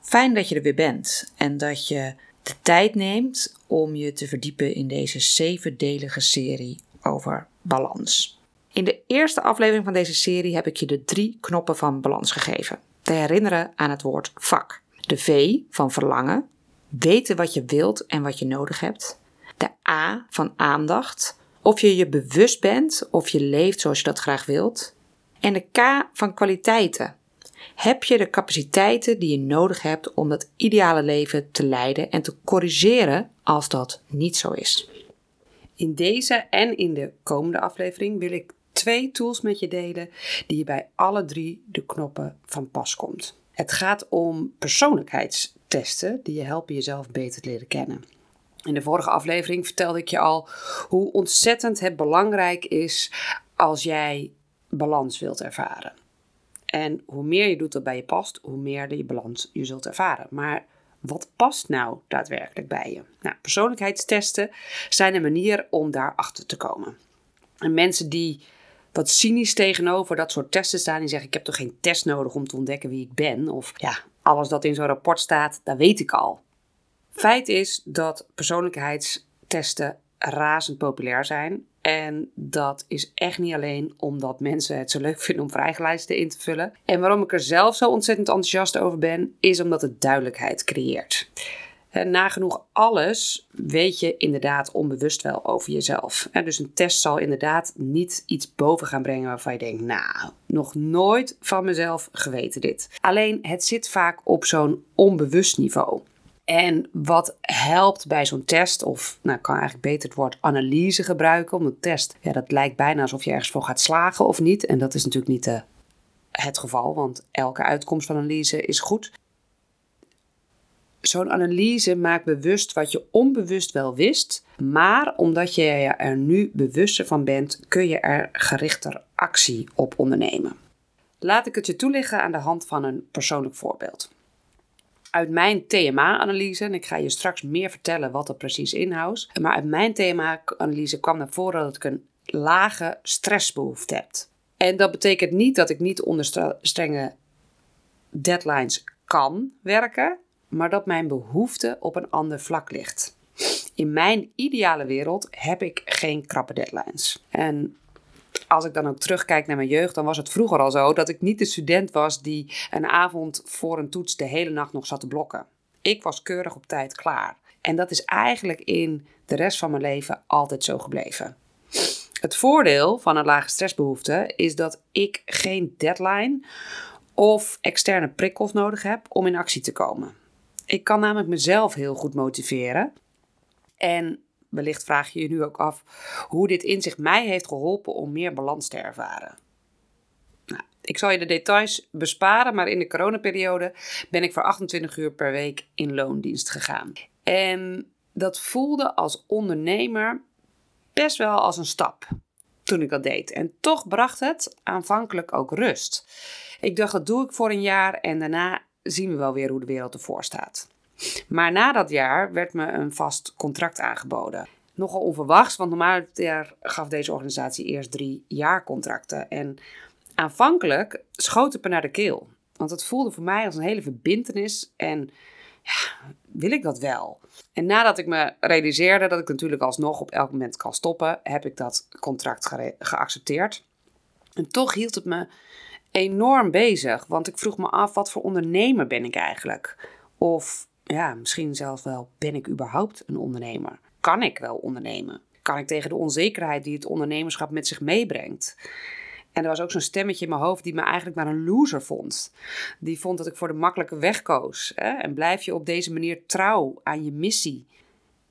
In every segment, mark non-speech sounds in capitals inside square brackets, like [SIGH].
Fijn dat je er weer bent en dat je de tijd neemt om je te verdiepen in deze zevendelige serie over balans. In de eerste aflevering van deze serie heb ik je de drie knoppen van balans gegeven. Te herinneren aan het woord vak. De V van verlangen, weten wat je wilt en wat je nodig hebt. De A van aandacht, of je je bewust bent of je leeft zoals je dat graag wilt. En de K van kwaliteiten. Heb je de capaciteiten die je nodig hebt om dat ideale leven te leiden en te corrigeren als dat niet zo is? In deze en in de komende aflevering wil ik twee tools met je delen die je bij alle drie de knoppen van pas komt. Het gaat om persoonlijkheidstesten die je helpen jezelf beter te leren kennen. In de vorige aflevering vertelde ik je al hoe ontzettend het belangrijk is als jij balans wilt ervaren. En hoe meer je doet dat bij je past, hoe meer je balans je zult ervaren. Maar wat past nou daadwerkelijk bij je? Nou, persoonlijkheidstesten zijn een manier om daarachter te komen. En mensen die wat cynisch tegenover dat soort testen staan, die zeggen: Ik heb toch geen test nodig om te ontdekken wie ik ben? Of ja, alles dat in zo'n rapport staat, dat weet ik al. Feit is dat persoonlijkheidstesten razend populair zijn. En dat is echt niet alleen omdat mensen het zo leuk [LAUGHS] vinden om vrijgelijsten in te vullen. En waarom ik er zelf zo ontzettend enthousiast over ben, is omdat het duidelijkheid creëert. En nagenoeg alles weet je inderdaad onbewust wel over jezelf. Dus een test zal inderdaad niet iets boven gaan brengen waarvan je denkt, nou, nog nooit van mezelf geweten dit. Alleen het zit vaak op zo'n onbewust niveau. En wat helpt bij zo'n test, of nou, ik kan eigenlijk beter het woord analyse gebruiken, om een test, ja, dat lijkt bijna alsof je ergens voor gaat slagen of niet. En dat is natuurlijk niet uh, het geval, want elke uitkomst van analyse is goed. Zo'n analyse maakt bewust wat je onbewust wel wist, maar omdat je er nu bewuster van bent, kun je er gerichter actie op ondernemen. Laat ik het je toelichten aan de hand van een persoonlijk voorbeeld uit mijn TMA-analyse, en ik ga je straks meer vertellen wat dat precies inhoudt, maar uit mijn TMA-analyse kwam naar voren dat ik een lage stressbehoefte heb. En dat betekent niet dat ik niet onder strenge deadlines kan werken, maar dat mijn behoefte op een ander vlak ligt. In mijn ideale wereld heb ik geen krappe deadlines. En als ik dan ook terugkijk naar mijn jeugd, dan was het vroeger al zo dat ik niet de student was die een avond voor een toets de hele nacht nog zat te blokken. Ik was keurig op tijd klaar. En dat is eigenlijk in de rest van mijn leven altijd zo gebleven. Het voordeel van een lage stressbehoefte is dat ik geen deadline of externe prikkels nodig heb om in actie te komen. Ik kan namelijk mezelf heel goed motiveren. En wellicht vraag je je nu ook af hoe dit inzicht mij heeft geholpen om meer balans te ervaren. Nou, ik zal je de details besparen, maar in de coronaperiode ben ik voor 28 uur per week in loondienst gegaan. En dat voelde als ondernemer best wel als een stap toen ik dat deed. En toch bracht het aanvankelijk ook rust. Ik dacht, dat doe ik voor een jaar en daarna zien we wel weer hoe de wereld ervoor staat. Maar na dat jaar werd me een vast contract aangeboden. Nogal onverwachts, want normaal gaf deze organisatie eerst drie jaar contracten. En aanvankelijk schoot het me naar de keel. Want het voelde voor mij als een hele verbintenis. En ja, wil ik dat wel? En nadat ik me realiseerde dat ik natuurlijk alsnog op elk moment kan stoppen, heb ik dat contract geaccepteerd. En toch hield het me enorm bezig, want ik vroeg me af: wat voor ondernemer ben ik eigenlijk? Of ja, misschien zelfs wel, ben ik überhaupt een ondernemer? Kan ik wel ondernemen? Kan ik tegen de onzekerheid die het ondernemerschap met zich meebrengt? En er was ook zo'n stemmetje in mijn hoofd die me eigenlijk maar een loser vond. Die vond dat ik voor de makkelijke weg koos. Hè? En blijf je op deze manier trouw aan je missie?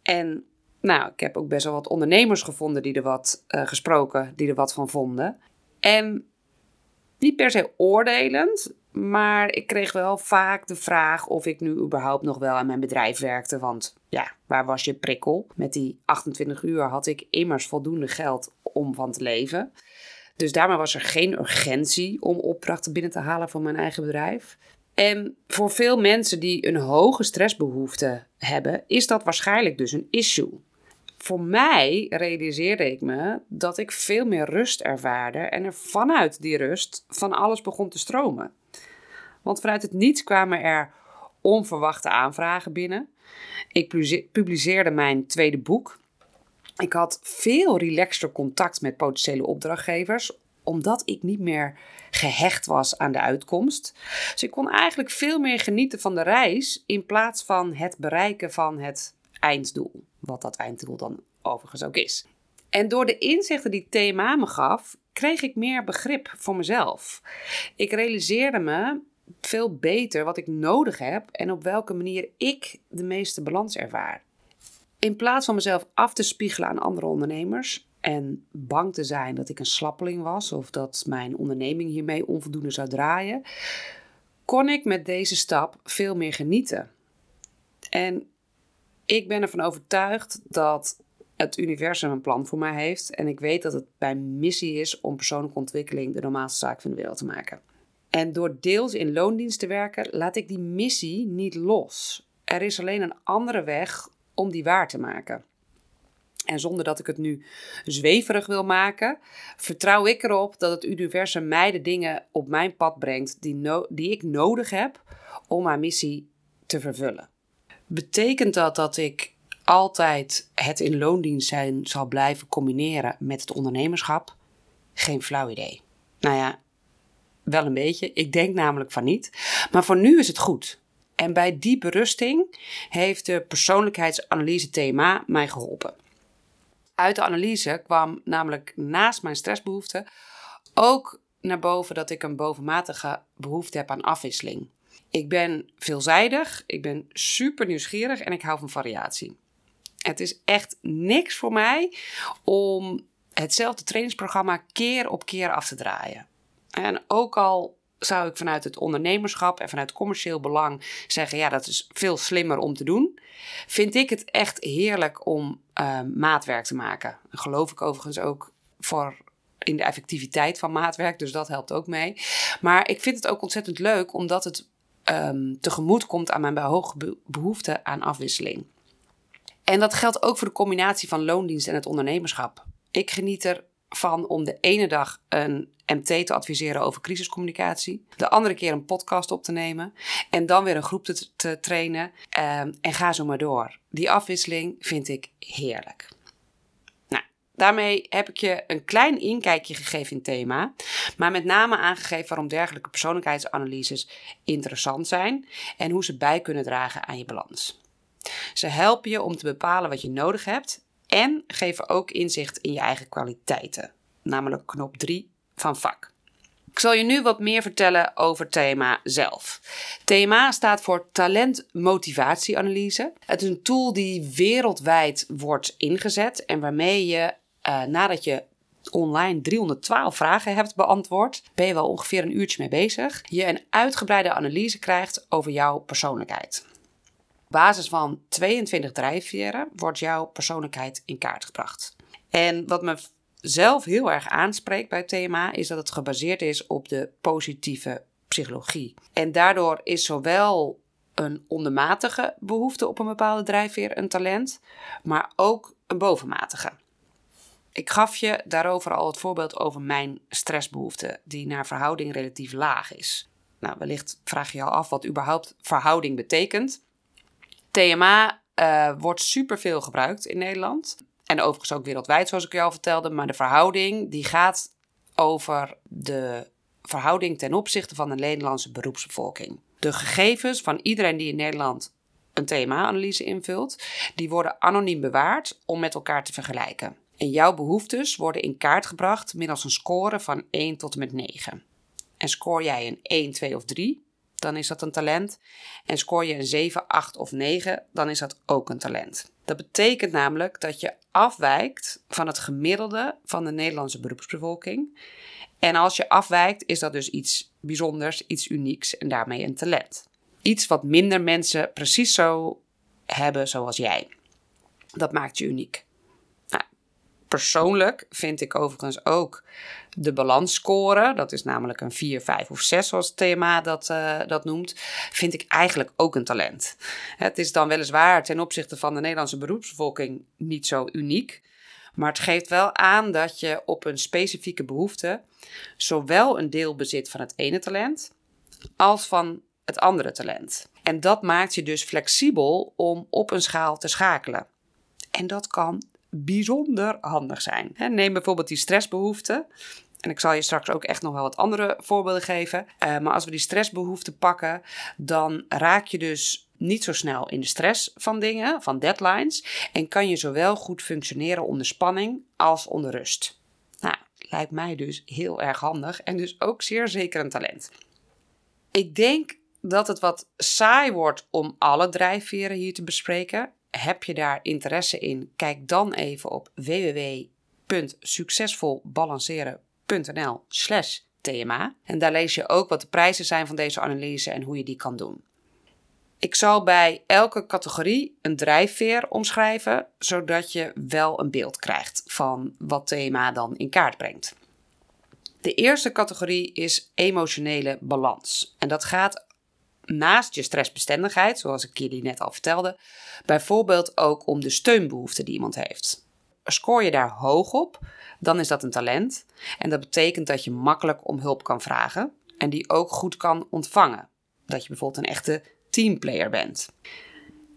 En nou, ik heb ook best wel wat ondernemers gevonden die er wat uh, gesproken, die er wat van vonden. En niet per se oordelend, maar ik kreeg wel vaak de vraag of ik nu überhaupt nog wel aan mijn bedrijf werkte. Want ja, waar was je prikkel? Met die 28 uur had ik immers voldoende geld om van te leven. Dus daarmee was er geen urgentie om opdrachten binnen te halen voor mijn eigen bedrijf. En voor veel mensen die een hoge stressbehoefte hebben, is dat waarschijnlijk dus een issue voor mij realiseerde ik me dat ik veel meer rust ervaarde en er vanuit die rust van alles begon te stromen. Want vanuit het niets kwamen er onverwachte aanvragen binnen. Ik publiceerde mijn tweede boek. Ik had veel relaxter contact met potentiële opdrachtgevers, omdat ik niet meer gehecht was aan de uitkomst. Dus ik kon eigenlijk veel meer genieten van de reis in plaats van het bereiken van het einddoel. Wat dat einddoel dan overigens ook is. En door de inzichten die thema me gaf, kreeg ik meer begrip voor mezelf. Ik realiseerde me veel beter wat ik nodig heb en op welke manier ik de meeste balans ervaar. In plaats van mezelf af te spiegelen aan andere ondernemers en bang te zijn dat ik een slappeling was of dat mijn onderneming hiermee onvoldoende zou draaien, kon ik met deze stap veel meer genieten. En ik ben ervan overtuigd dat het universum een plan voor mij heeft. En ik weet dat het mijn missie is om persoonlijke ontwikkeling de normaalste zaak van de wereld te maken. En door deels in loondienst te werken, laat ik die missie niet los. Er is alleen een andere weg om die waar te maken. En zonder dat ik het nu zweverig wil maken, vertrouw ik erop dat het universum mij de dingen op mijn pad brengt die, die ik nodig heb om mijn missie te vervullen. Betekent dat dat ik altijd het in loondienst zijn zal blijven combineren met het ondernemerschap? Geen flauw idee. Nou ja, wel een beetje. Ik denk namelijk van niet. Maar voor nu is het goed. En bij die berusting heeft de persoonlijkheidsanalyse thema mij geholpen. Uit de analyse kwam namelijk naast mijn stressbehoefte ook naar boven dat ik een bovenmatige behoefte heb aan afwisseling. Ik ben veelzijdig, ik ben super nieuwsgierig en ik hou van variatie. Het is echt niks voor mij om hetzelfde trainingsprogramma keer op keer af te draaien. En ook al zou ik vanuit het ondernemerschap en vanuit commercieel belang zeggen: ja, dat is veel slimmer om te doen. Vind ik het echt heerlijk om uh, maatwerk te maken. geloof ik overigens ook voor in de effectiviteit van maatwerk, dus dat helpt ook mee. Maar ik vind het ook ontzettend leuk omdat het um, tegemoet komt aan mijn hoge behoefte aan afwisseling. En dat geldt ook voor de combinatie van loondienst en het ondernemerschap. Ik geniet ervan om de ene dag een MT te adviseren over crisiscommunicatie, de andere keer een podcast op te nemen en dan weer een groep te, trainen um, en ga zo maar door. Die afwisseling vind ik heerlijk. Nou, daarmee heb ik je een klein inkijkje gegeven in thema, maar met name aangegeven waarom dergelijke persoonlijkheidsanalyses interessant zijn en hoe ze bij kunnen dragen aan je balans. Ze helpen je om te bepalen wat je nodig hebt en geven ook inzicht in je eigen kwaliteiten, namelijk knop 3 van vak. Ik zal je nu wat meer vertellen over thema zelf. TMA staat voor talentmotivatieanalyse. Het is een tool die wereldwijd wordt ingezet en waarmee je uh, nadat je online 312 vragen hebt beantwoord, ben je wel ongeveer een uurtje mee bezig, je een uitgebreide analyse krijgt over jouw persoonlijkheid. Basis van 22 drijfveren wordt jouw persoonlijkheid in kaart gebracht. En wat me zelf heel erg aanspreekt bij het thema is dat het gebaseerd is op de positieve psychologie. En daardoor is zowel een ondermatige behoefte op een bepaalde drijfveer een talent, maar ook een bovenmatige. Ik gaf je daarover al het voorbeeld over mijn stressbehoefte, die naar verhouding relatief laag is. Nou, wellicht vraag je je al af wat überhaupt verhouding betekent. TMA uh, eh, wordt superveel gebruikt in Nederland. En overigens ook wereldwijd, zoals ik je al vertelde. Maar de verhouding die gaat over de verhouding ten opzichte van de Nederlandse beroepsbevolking. De gegevens van iedereen die in Nederland een thema-analyse invult, die worden anoniem bewaard om met elkaar te vergelijken. En jouw behoeftes worden in kaart gebracht middels een score van 1 tot en met 9. En scoor jij een 1, 2 of 3, dan is dat een talent. En scoor je een 7, 8 of 9, dan is dat ook een talent. Dat betekent namelijk dat je afwijkt van het gemiddelde van de Nederlandse beroepsbevolking. En als je afwijkt, is dat dus iets bijzonders, iets unieks en daarmee een talent. Iets wat minder mensen precies zo hebben zoals jij. Dat maakt je uniek. Persoonlijk vind ik overigens ook de balansscore, dat is namelijk een 4, 5 of 6 zoals het thema dat, uh, dat noemt, vind ik eigenlijk ook een talent. Het is dan weliswaar ten opzichte van de Nederlandse beroepsbevolking niet zo uniek, maar het geeft wel aan dat je op een specifieke behoefte zowel een deel bezit van het ene talent als van het andere talent. En dat maakt je dus flexibel om op een schaal te schakelen. En dat kan bijzonder handig zijn. Neem bijvoorbeeld die stressbehoefte. En ik zal je straks ook echt nog wel wat andere voorbeelden geven. Uh, maar als we die stressbehoefte pakken, dan raak je dus niet zo snel in de stress van dingen, van deadlines. En kan je zowel goed functioneren onder spanning als onder rust. Nou, lijkt mij dus heel erg handig en dus ook zeer zeker een talent. Ik denk dat het wat saai wordt om alle drijfveren hier te bespreken. Heb je daar interesse in? Kijk dan even op www.succesvolbalanceren.nl slash TMA. En daar lees je ook wat de prijzen zijn van deze analyse en hoe je die kan doen. Ik zal bij elke categorie een drijfveer omschrijven, zodat je wel een beeld krijgt van wat thema dan in kaart brengt. De eerste categorie is emotionele balans. En dat gaat naast je stressbestendigheid, zoals ik jullie net al vertelde, bijvoorbeeld ook om de steunbehoefte die iemand heeft. Scoor je daar hoog op, dan is dat een talent. En dat betekent dat je makkelijk om hulp kan vragen en die ook goed kan ontvangen. Dat je bijvoorbeeld een echte teamplayer bent.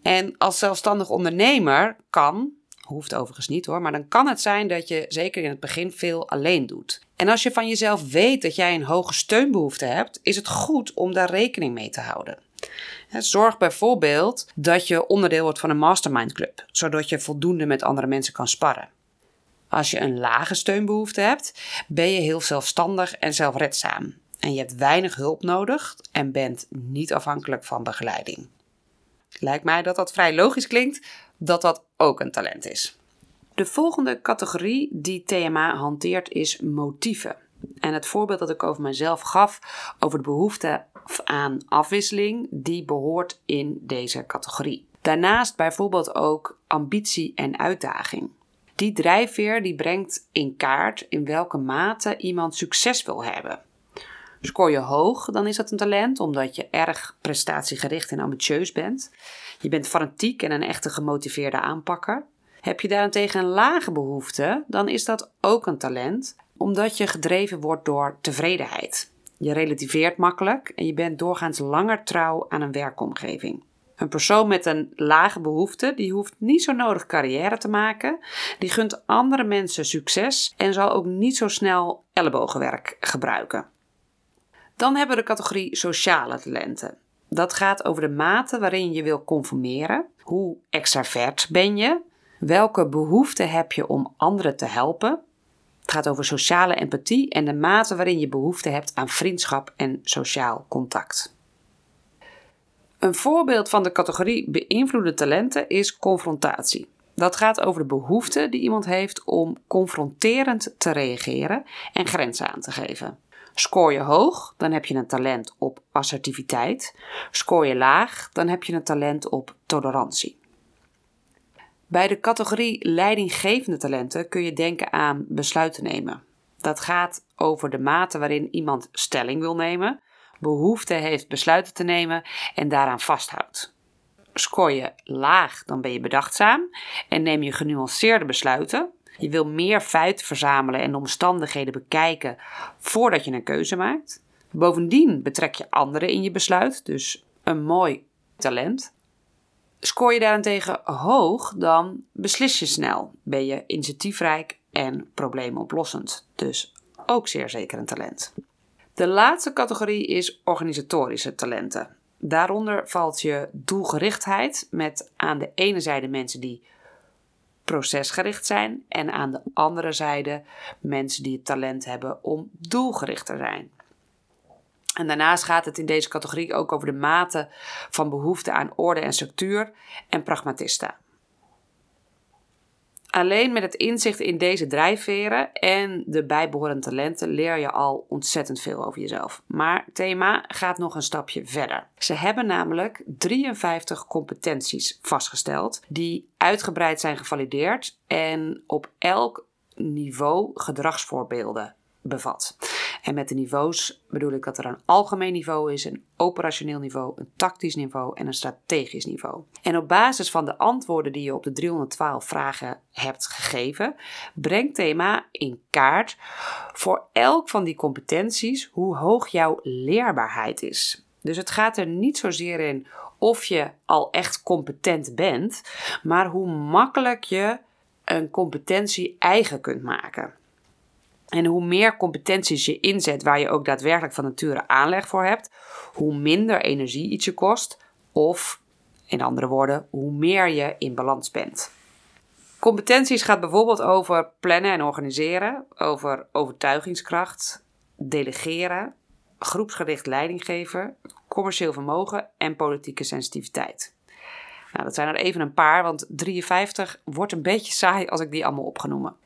En als zelfstandig ondernemer kan, hoeft overigens niet hoor, maar dan kan het zijn dat je zeker in het begin veel alleen doet. En als je van jezelf weet dat jij een hoge steunbehoefte hebt, is het goed om daar rekening mee te houden. Zorg bijvoorbeeld dat je onderdeel wordt van een mastermind club, zodat je voldoende met andere mensen kan sparren. Als je een lage steunbehoefte hebt, ben je heel zelfstandig en zelfredzaam. En je hebt weinig hulp nodig en bent niet afhankelijk van begeleiding. Lijkt mij dat dat vrij logisch klinkt dat dat ook een talent is. De volgende categorie die TMA hanteert is motieven. En het voorbeeld dat ik over mezelf gaf, over de behoefte aan afwisseling, die behoort in deze categorie. Daarnaast bijvoorbeeld ook ambitie en uitdaging. Die drijfveer die brengt in kaart in welke mate iemand succes wil hebben. Scoor je hoog, dan is dat een talent, omdat je erg prestatiegericht en ambitieus bent. Je bent fanatiek en een echte gemotiveerde aanpakker. Heb je daarentegen een lage behoefte, dan is dat ook een talent, omdat je gedreven wordt door tevredenheid. Je relativeert makkelijk en je bent doorgaans langer trouw aan een werkomgeving. Een persoon met een lage behoefte, die hoeft niet zo nodig carrière te maken. Die gunt andere mensen succes en zal ook niet zo snel ellebogenwerk gebruiken. Dan hebben we de categorie sociale talenten. Dat gaat over de mate waarin je wil conformeren. Hoe extravert ben je? Welke behoefte heb je om anderen te helpen? Het gaat over sociale empathie en de mate waarin je behoefte hebt aan vriendschap en sociaal contact. Een voorbeeld van de categorie beïnvloede talenten is confrontatie. Dat gaat over de behoefte die iemand heeft om confronterend te reageren en grenzen aan te geven. Scoor je hoog, dan heb je een talent op assertiviteit. Scoor je laag, dan heb je een talent op tolerantie. Bij de categorie leidinggevende talenten kun je denken aan besluiten nemen. Dat gaat over de mate waarin iemand stelling wil nemen, behoefte heeft besluiten te nemen en daaraan vasthoudt. Scoor je laag, dan ben je bedachtzaam en neem je genuanceerde besluiten. Je wil meer feiten verzamelen en de omstandigheden bekijken voordat je een keuze maakt. Bovendien betrek je anderen in je besluit, dus een mooi talent. Scoor je daarentegen hoog, dan beslis je snel. Ben je initiatiefrijk en probleemoplossend. Dus ook zeer zeker een talent. De laatste categorie is organisatorische talenten. Daaronder valt je doelgerichtheid met aan de ene zijde mensen die procesgericht zijn en aan de andere zijde mensen die het talent hebben om doelgericht te zijn. En daarnaast gaat het in deze categorie ook over de mate van behoefte aan orde en structuur en pragmatista. Alleen met het inzicht in deze drijfveren en de bijbehorende talenten leer je al ontzettend veel over jezelf. Maar thema gaat nog een stapje verder. Ze hebben namelijk 53 competenties vastgesteld die uitgebreid zijn gevalideerd en op elk niveau gedragsvoorbeelden bevat. En met de niveaus bedoel ik dat er een algemeen niveau is, een operationeel niveau, een tactisch niveau en een strategisch niveau. En op basis van de antwoorden die je op de 312 vragen hebt gegeven, brengt thema in kaart voor elk van die competenties hoe hoog jouw leerbaarheid is. Dus het gaat er niet zozeer in of je al echt competent bent, maar hoe makkelijk je een competentie eigen kunt maken. En hoe meer competenties je inzet waar je ook daadwerkelijk van nature aanleg voor hebt, hoe minder energie iets je kost, of in andere woorden, hoe meer je in balans bent. Competenties gaat bijvoorbeeld over plannen en organiseren, over overtuigingskracht, delegeren, groepsgericht leiding geven, commercieel vermogen en politieke sensitiviteit. Nou, dat zijn er even een paar, want 53 wordt een beetje saai als ik die allemaal opgenoemen.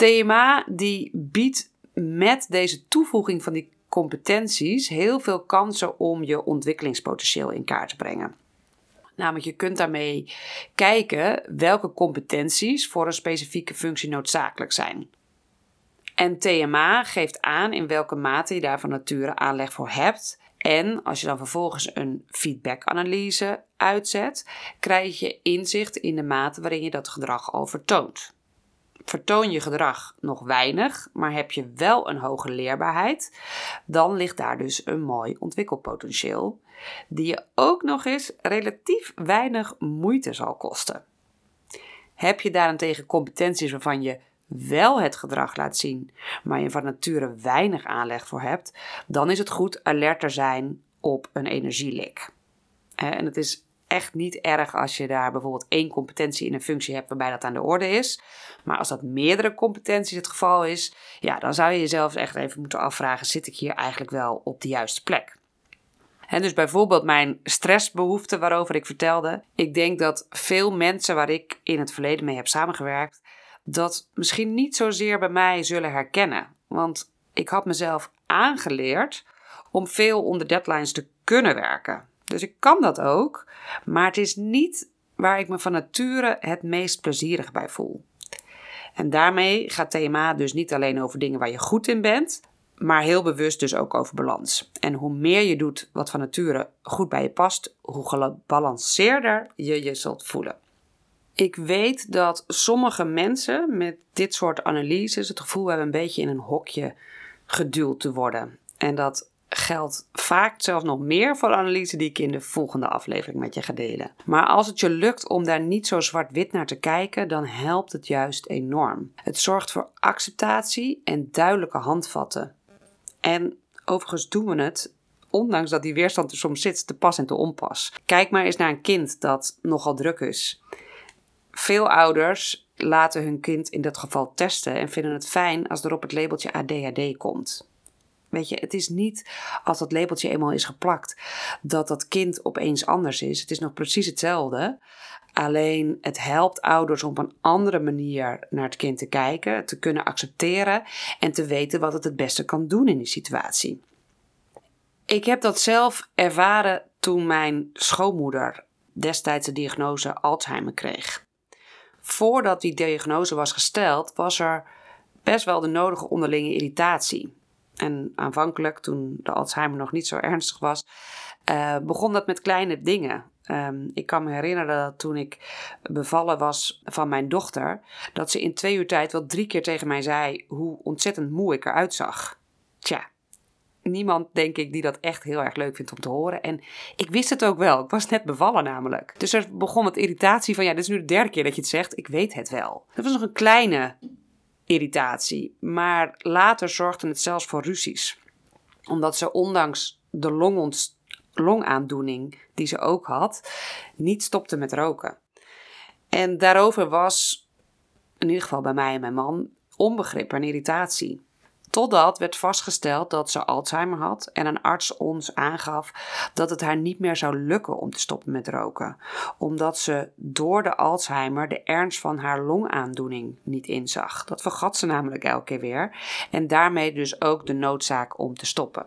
TMA die biedt met deze toevoeging van die competenties heel veel kansen om je ontwikkelingspotentieel in kaart te brengen. Namelijk, je kunt daarmee kijken welke competenties voor een specifieke functie noodzakelijk zijn. En TMA geeft aan in welke mate je daar van nature aanleg voor hebt. En als je dan vervolgens een feedback-analyse uitzet, krijg je inzicht in de mate waarin je dat gedrag al vertoont. Vertoon je gedrag nog weinig, maar heb je wel een hoge leerbaarheid, dan ligt daar dus een mooi ontwikkelpotentieel, die je ook nog eens relatief weinig moeite zal kosten. Heb je daarentegen competenties waarvan je wel het gedrag laat zien, maar je van nature weinig aanleg voor hebt, dan is het goed alert te zijn op een energielek. En het is echt niet erg als je daar bijvoorbeeld één competentie in een functie hebt waarbij dat aan de orde is. Maar als dat meerdere competenties het geval is, ja, dan zou je jezelf echt even moeten afvragen: zit ik hier eigenlijk wel op de juiste plek? En dus bijvoorbeeld mijn stressbehoefte waarover ik vertelde. Ik denk dat veel mensen waar ik in het verleden mee heb samengewerkt, dat misschien niet zozeer bij mij zullen herkennen. Want ik had mezelf aangeleerd om veel onder deadlines te kunnen werken. Dus ik kan dat ook, maar het is niet waar ik me van nature het meest plezierig bij voel. En daarmee gaat TMA dus niet alleen over dingen waar je goed in bent, maar heel bewust dus ook over balans. En hoe meer je doet wat van nature goed bij je past, hoe gebalanceerder je je zult voelen. Ik weet dat sommige mensen met dit soort analyses het gevoel hebben een beetje in een hokje geduwd te worden. En dat geldt vaak zelfs nog meer voor de analyse die ik in de volgende aflevering met je ga delen. Maar als het je lukt om daar niet zo zwart-wit naar te kijken, dan helpt het juist enorm. Het zorgt voor acceptatie en duidelijke handvatten. En overigens doen we het ondanks dat die weerstand er soms zit, te pas en te onpas. Kijk maar eens naar een kind dat nogal druk is. Veel ouders laten hun kind in dat geval testen en vinden het fijn als er op het labeltje ADHD komt. Weet je, het is niet als dat labeltje eenmaal is geplakt dat dat kind opeens anders is. Het is nog precies hetzelfde. Alleen het helpt ouders om op een andere manier naar het kind te kijken, te kunnen accepteren en te weten wat het het beste kan doen in die situatie. Ik heb dat zelf ervaren toen mijn schoonmoeder destijds de diagnose Alzheimer kreeg. Voordat die diagnose was gesteld, was er best wel de nodige onderlinge irritatie. En aanvankelijk, toen de Alzheimer nog niet zo ernstig was, uh, begon dat met kleine dingen. Um, ik kan me herinneren dat toen ik bevallen was van mijn dochter, dat ze in twee uur tijd wel drie keer tegen mij zei hoe ontzettend moe ik eruit zag. Tja, niemand, denk ik, die dat echt heel erg leuk vindt om te horen. En ik wist het ook wel. Ik was net bevallen namelijk. Dus er begon wat irritatie van, ja, dit is nu de derde keer dat je het zegt. Ik weet het wel. Dat was nog een kleine irritatie. Maar later zorgde het zelfs voor ruzies. Omdat ze ondanks de longaandoening die ze ook had, niet stopte met roken. En daarover was, in ieder geval bij mij en mijn man, onbegrip en irritatie. Totdat werd vastgesteld dat ze Alzheimer had en een arts ons aangaf dat het haar niet meer zou lukken om te stoppen met roken, omdat ze door de Alzheimer de ernst van haar longaandoening niet inzag. Dat vergat ze namelijk elke keer weer en daarmee dus ook de noodzaak om te stoppen.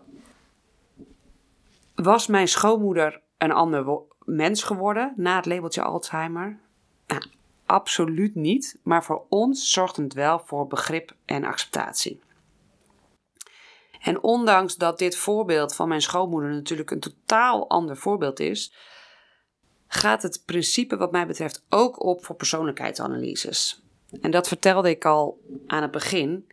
Was mijn schoonmoeder een ander mens geworden na het labeltje Alzheimer? Nou, absoluut niet, maar voor ons zorgde het wel voor begrip en acceptatie. En ondanks dat dit voorbeeld van mijn schoonmoeder natuurlijk een totaal ander voorbeeld is, gaat het principe wat mij betreft ook op voor persoonlijkheidsanalyses. En dat vertelde ik al aan het begin.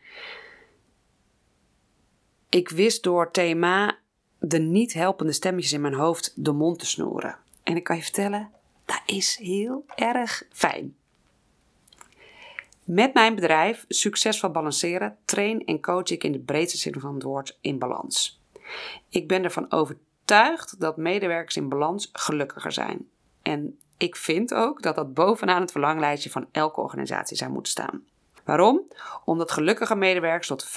Ik wist door thema de niet helpende stemmetjes in mijn hoofd de mond te snoeren. En ik kan je vertellen, dat is heel erg fijn. Met mijn bedrijf Succesvol Balanceren train en coach ik in de breedste zin van het woord in balans. Ik ben ervan overtuigd dat medewerkers in balans gelukkiger zijn. En ik vind ook dat dat bovenaan het verlanglijstje van elke organisatie zou moeten staan. Waarom? Omdat gelukkige medewerkers tot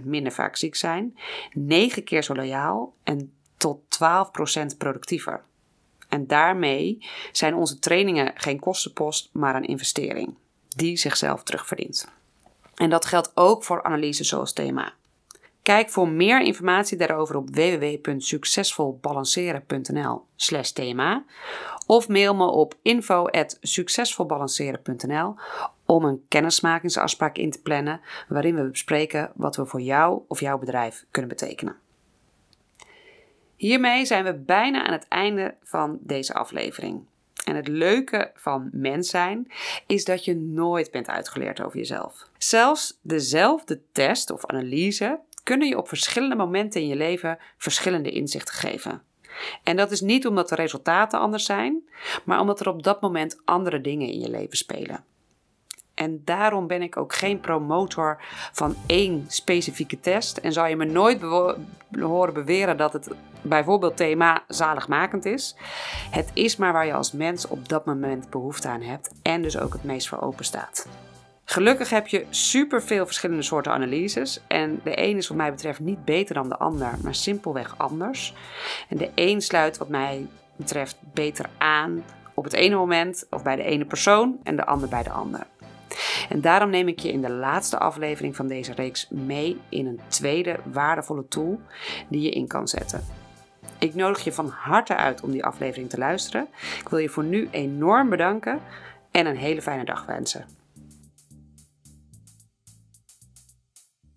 50% minder vaak ziek zijn, 9 keer zo loyaal en tot 12% productiever. En daarmee zijn onze trainingen geen kostenpost, maar een investering die zichzelf terugverdient. En dat geldt ook voor analyses zoals thema. Kijk voor meer informatie daarover op www.succesvolbalanceren.nl/thema of mail me op info@succesvolbalanceren.nl om een kennismakingsafspraak in te plannen waarin we bespreken wat we voor jou of jouw bedrijf kunnen betekenen. Hiermee zijn we bijna aan het einde van deze aflevering. En het leuke van mens zijn is dat je nooit bent uitgeleerd over jezelf. Zelfs dezelfde test of analyse kunnen je op verschillende momenten in je leven verschillende inzichten geven. En dat is niet omdat de resultaten anders zijn, maar omdat er op dat moment andere dingen in je leven spelen. En daarom ben ik ook geen promotor van één specifieke test. En zal je me nooit horen beweren dat het bijvoorbeeld thema zaligmakend is. Het is maar waar je als mens op dat moment behoefte aan hebt en dus ook het meest voor open staat. Gelukkig heb je superveel verschillende soorten analyses. En de een is wat mij betreft niet beter dan de ander, maar simpelweg anders. En de een sluit wat mij betreft beter aan op het ene moment of bij de ene persoon en de ander bij de ander. En daarom neem ik je in de laatste aflevering van deze reeks mee in een tweede waardevolle tool die je in kan zetten. Ik nodig je van harte uit om die aflevering te luisteren. Ik wil je voor nu enorm bedanken en een hele fijne dag wensen.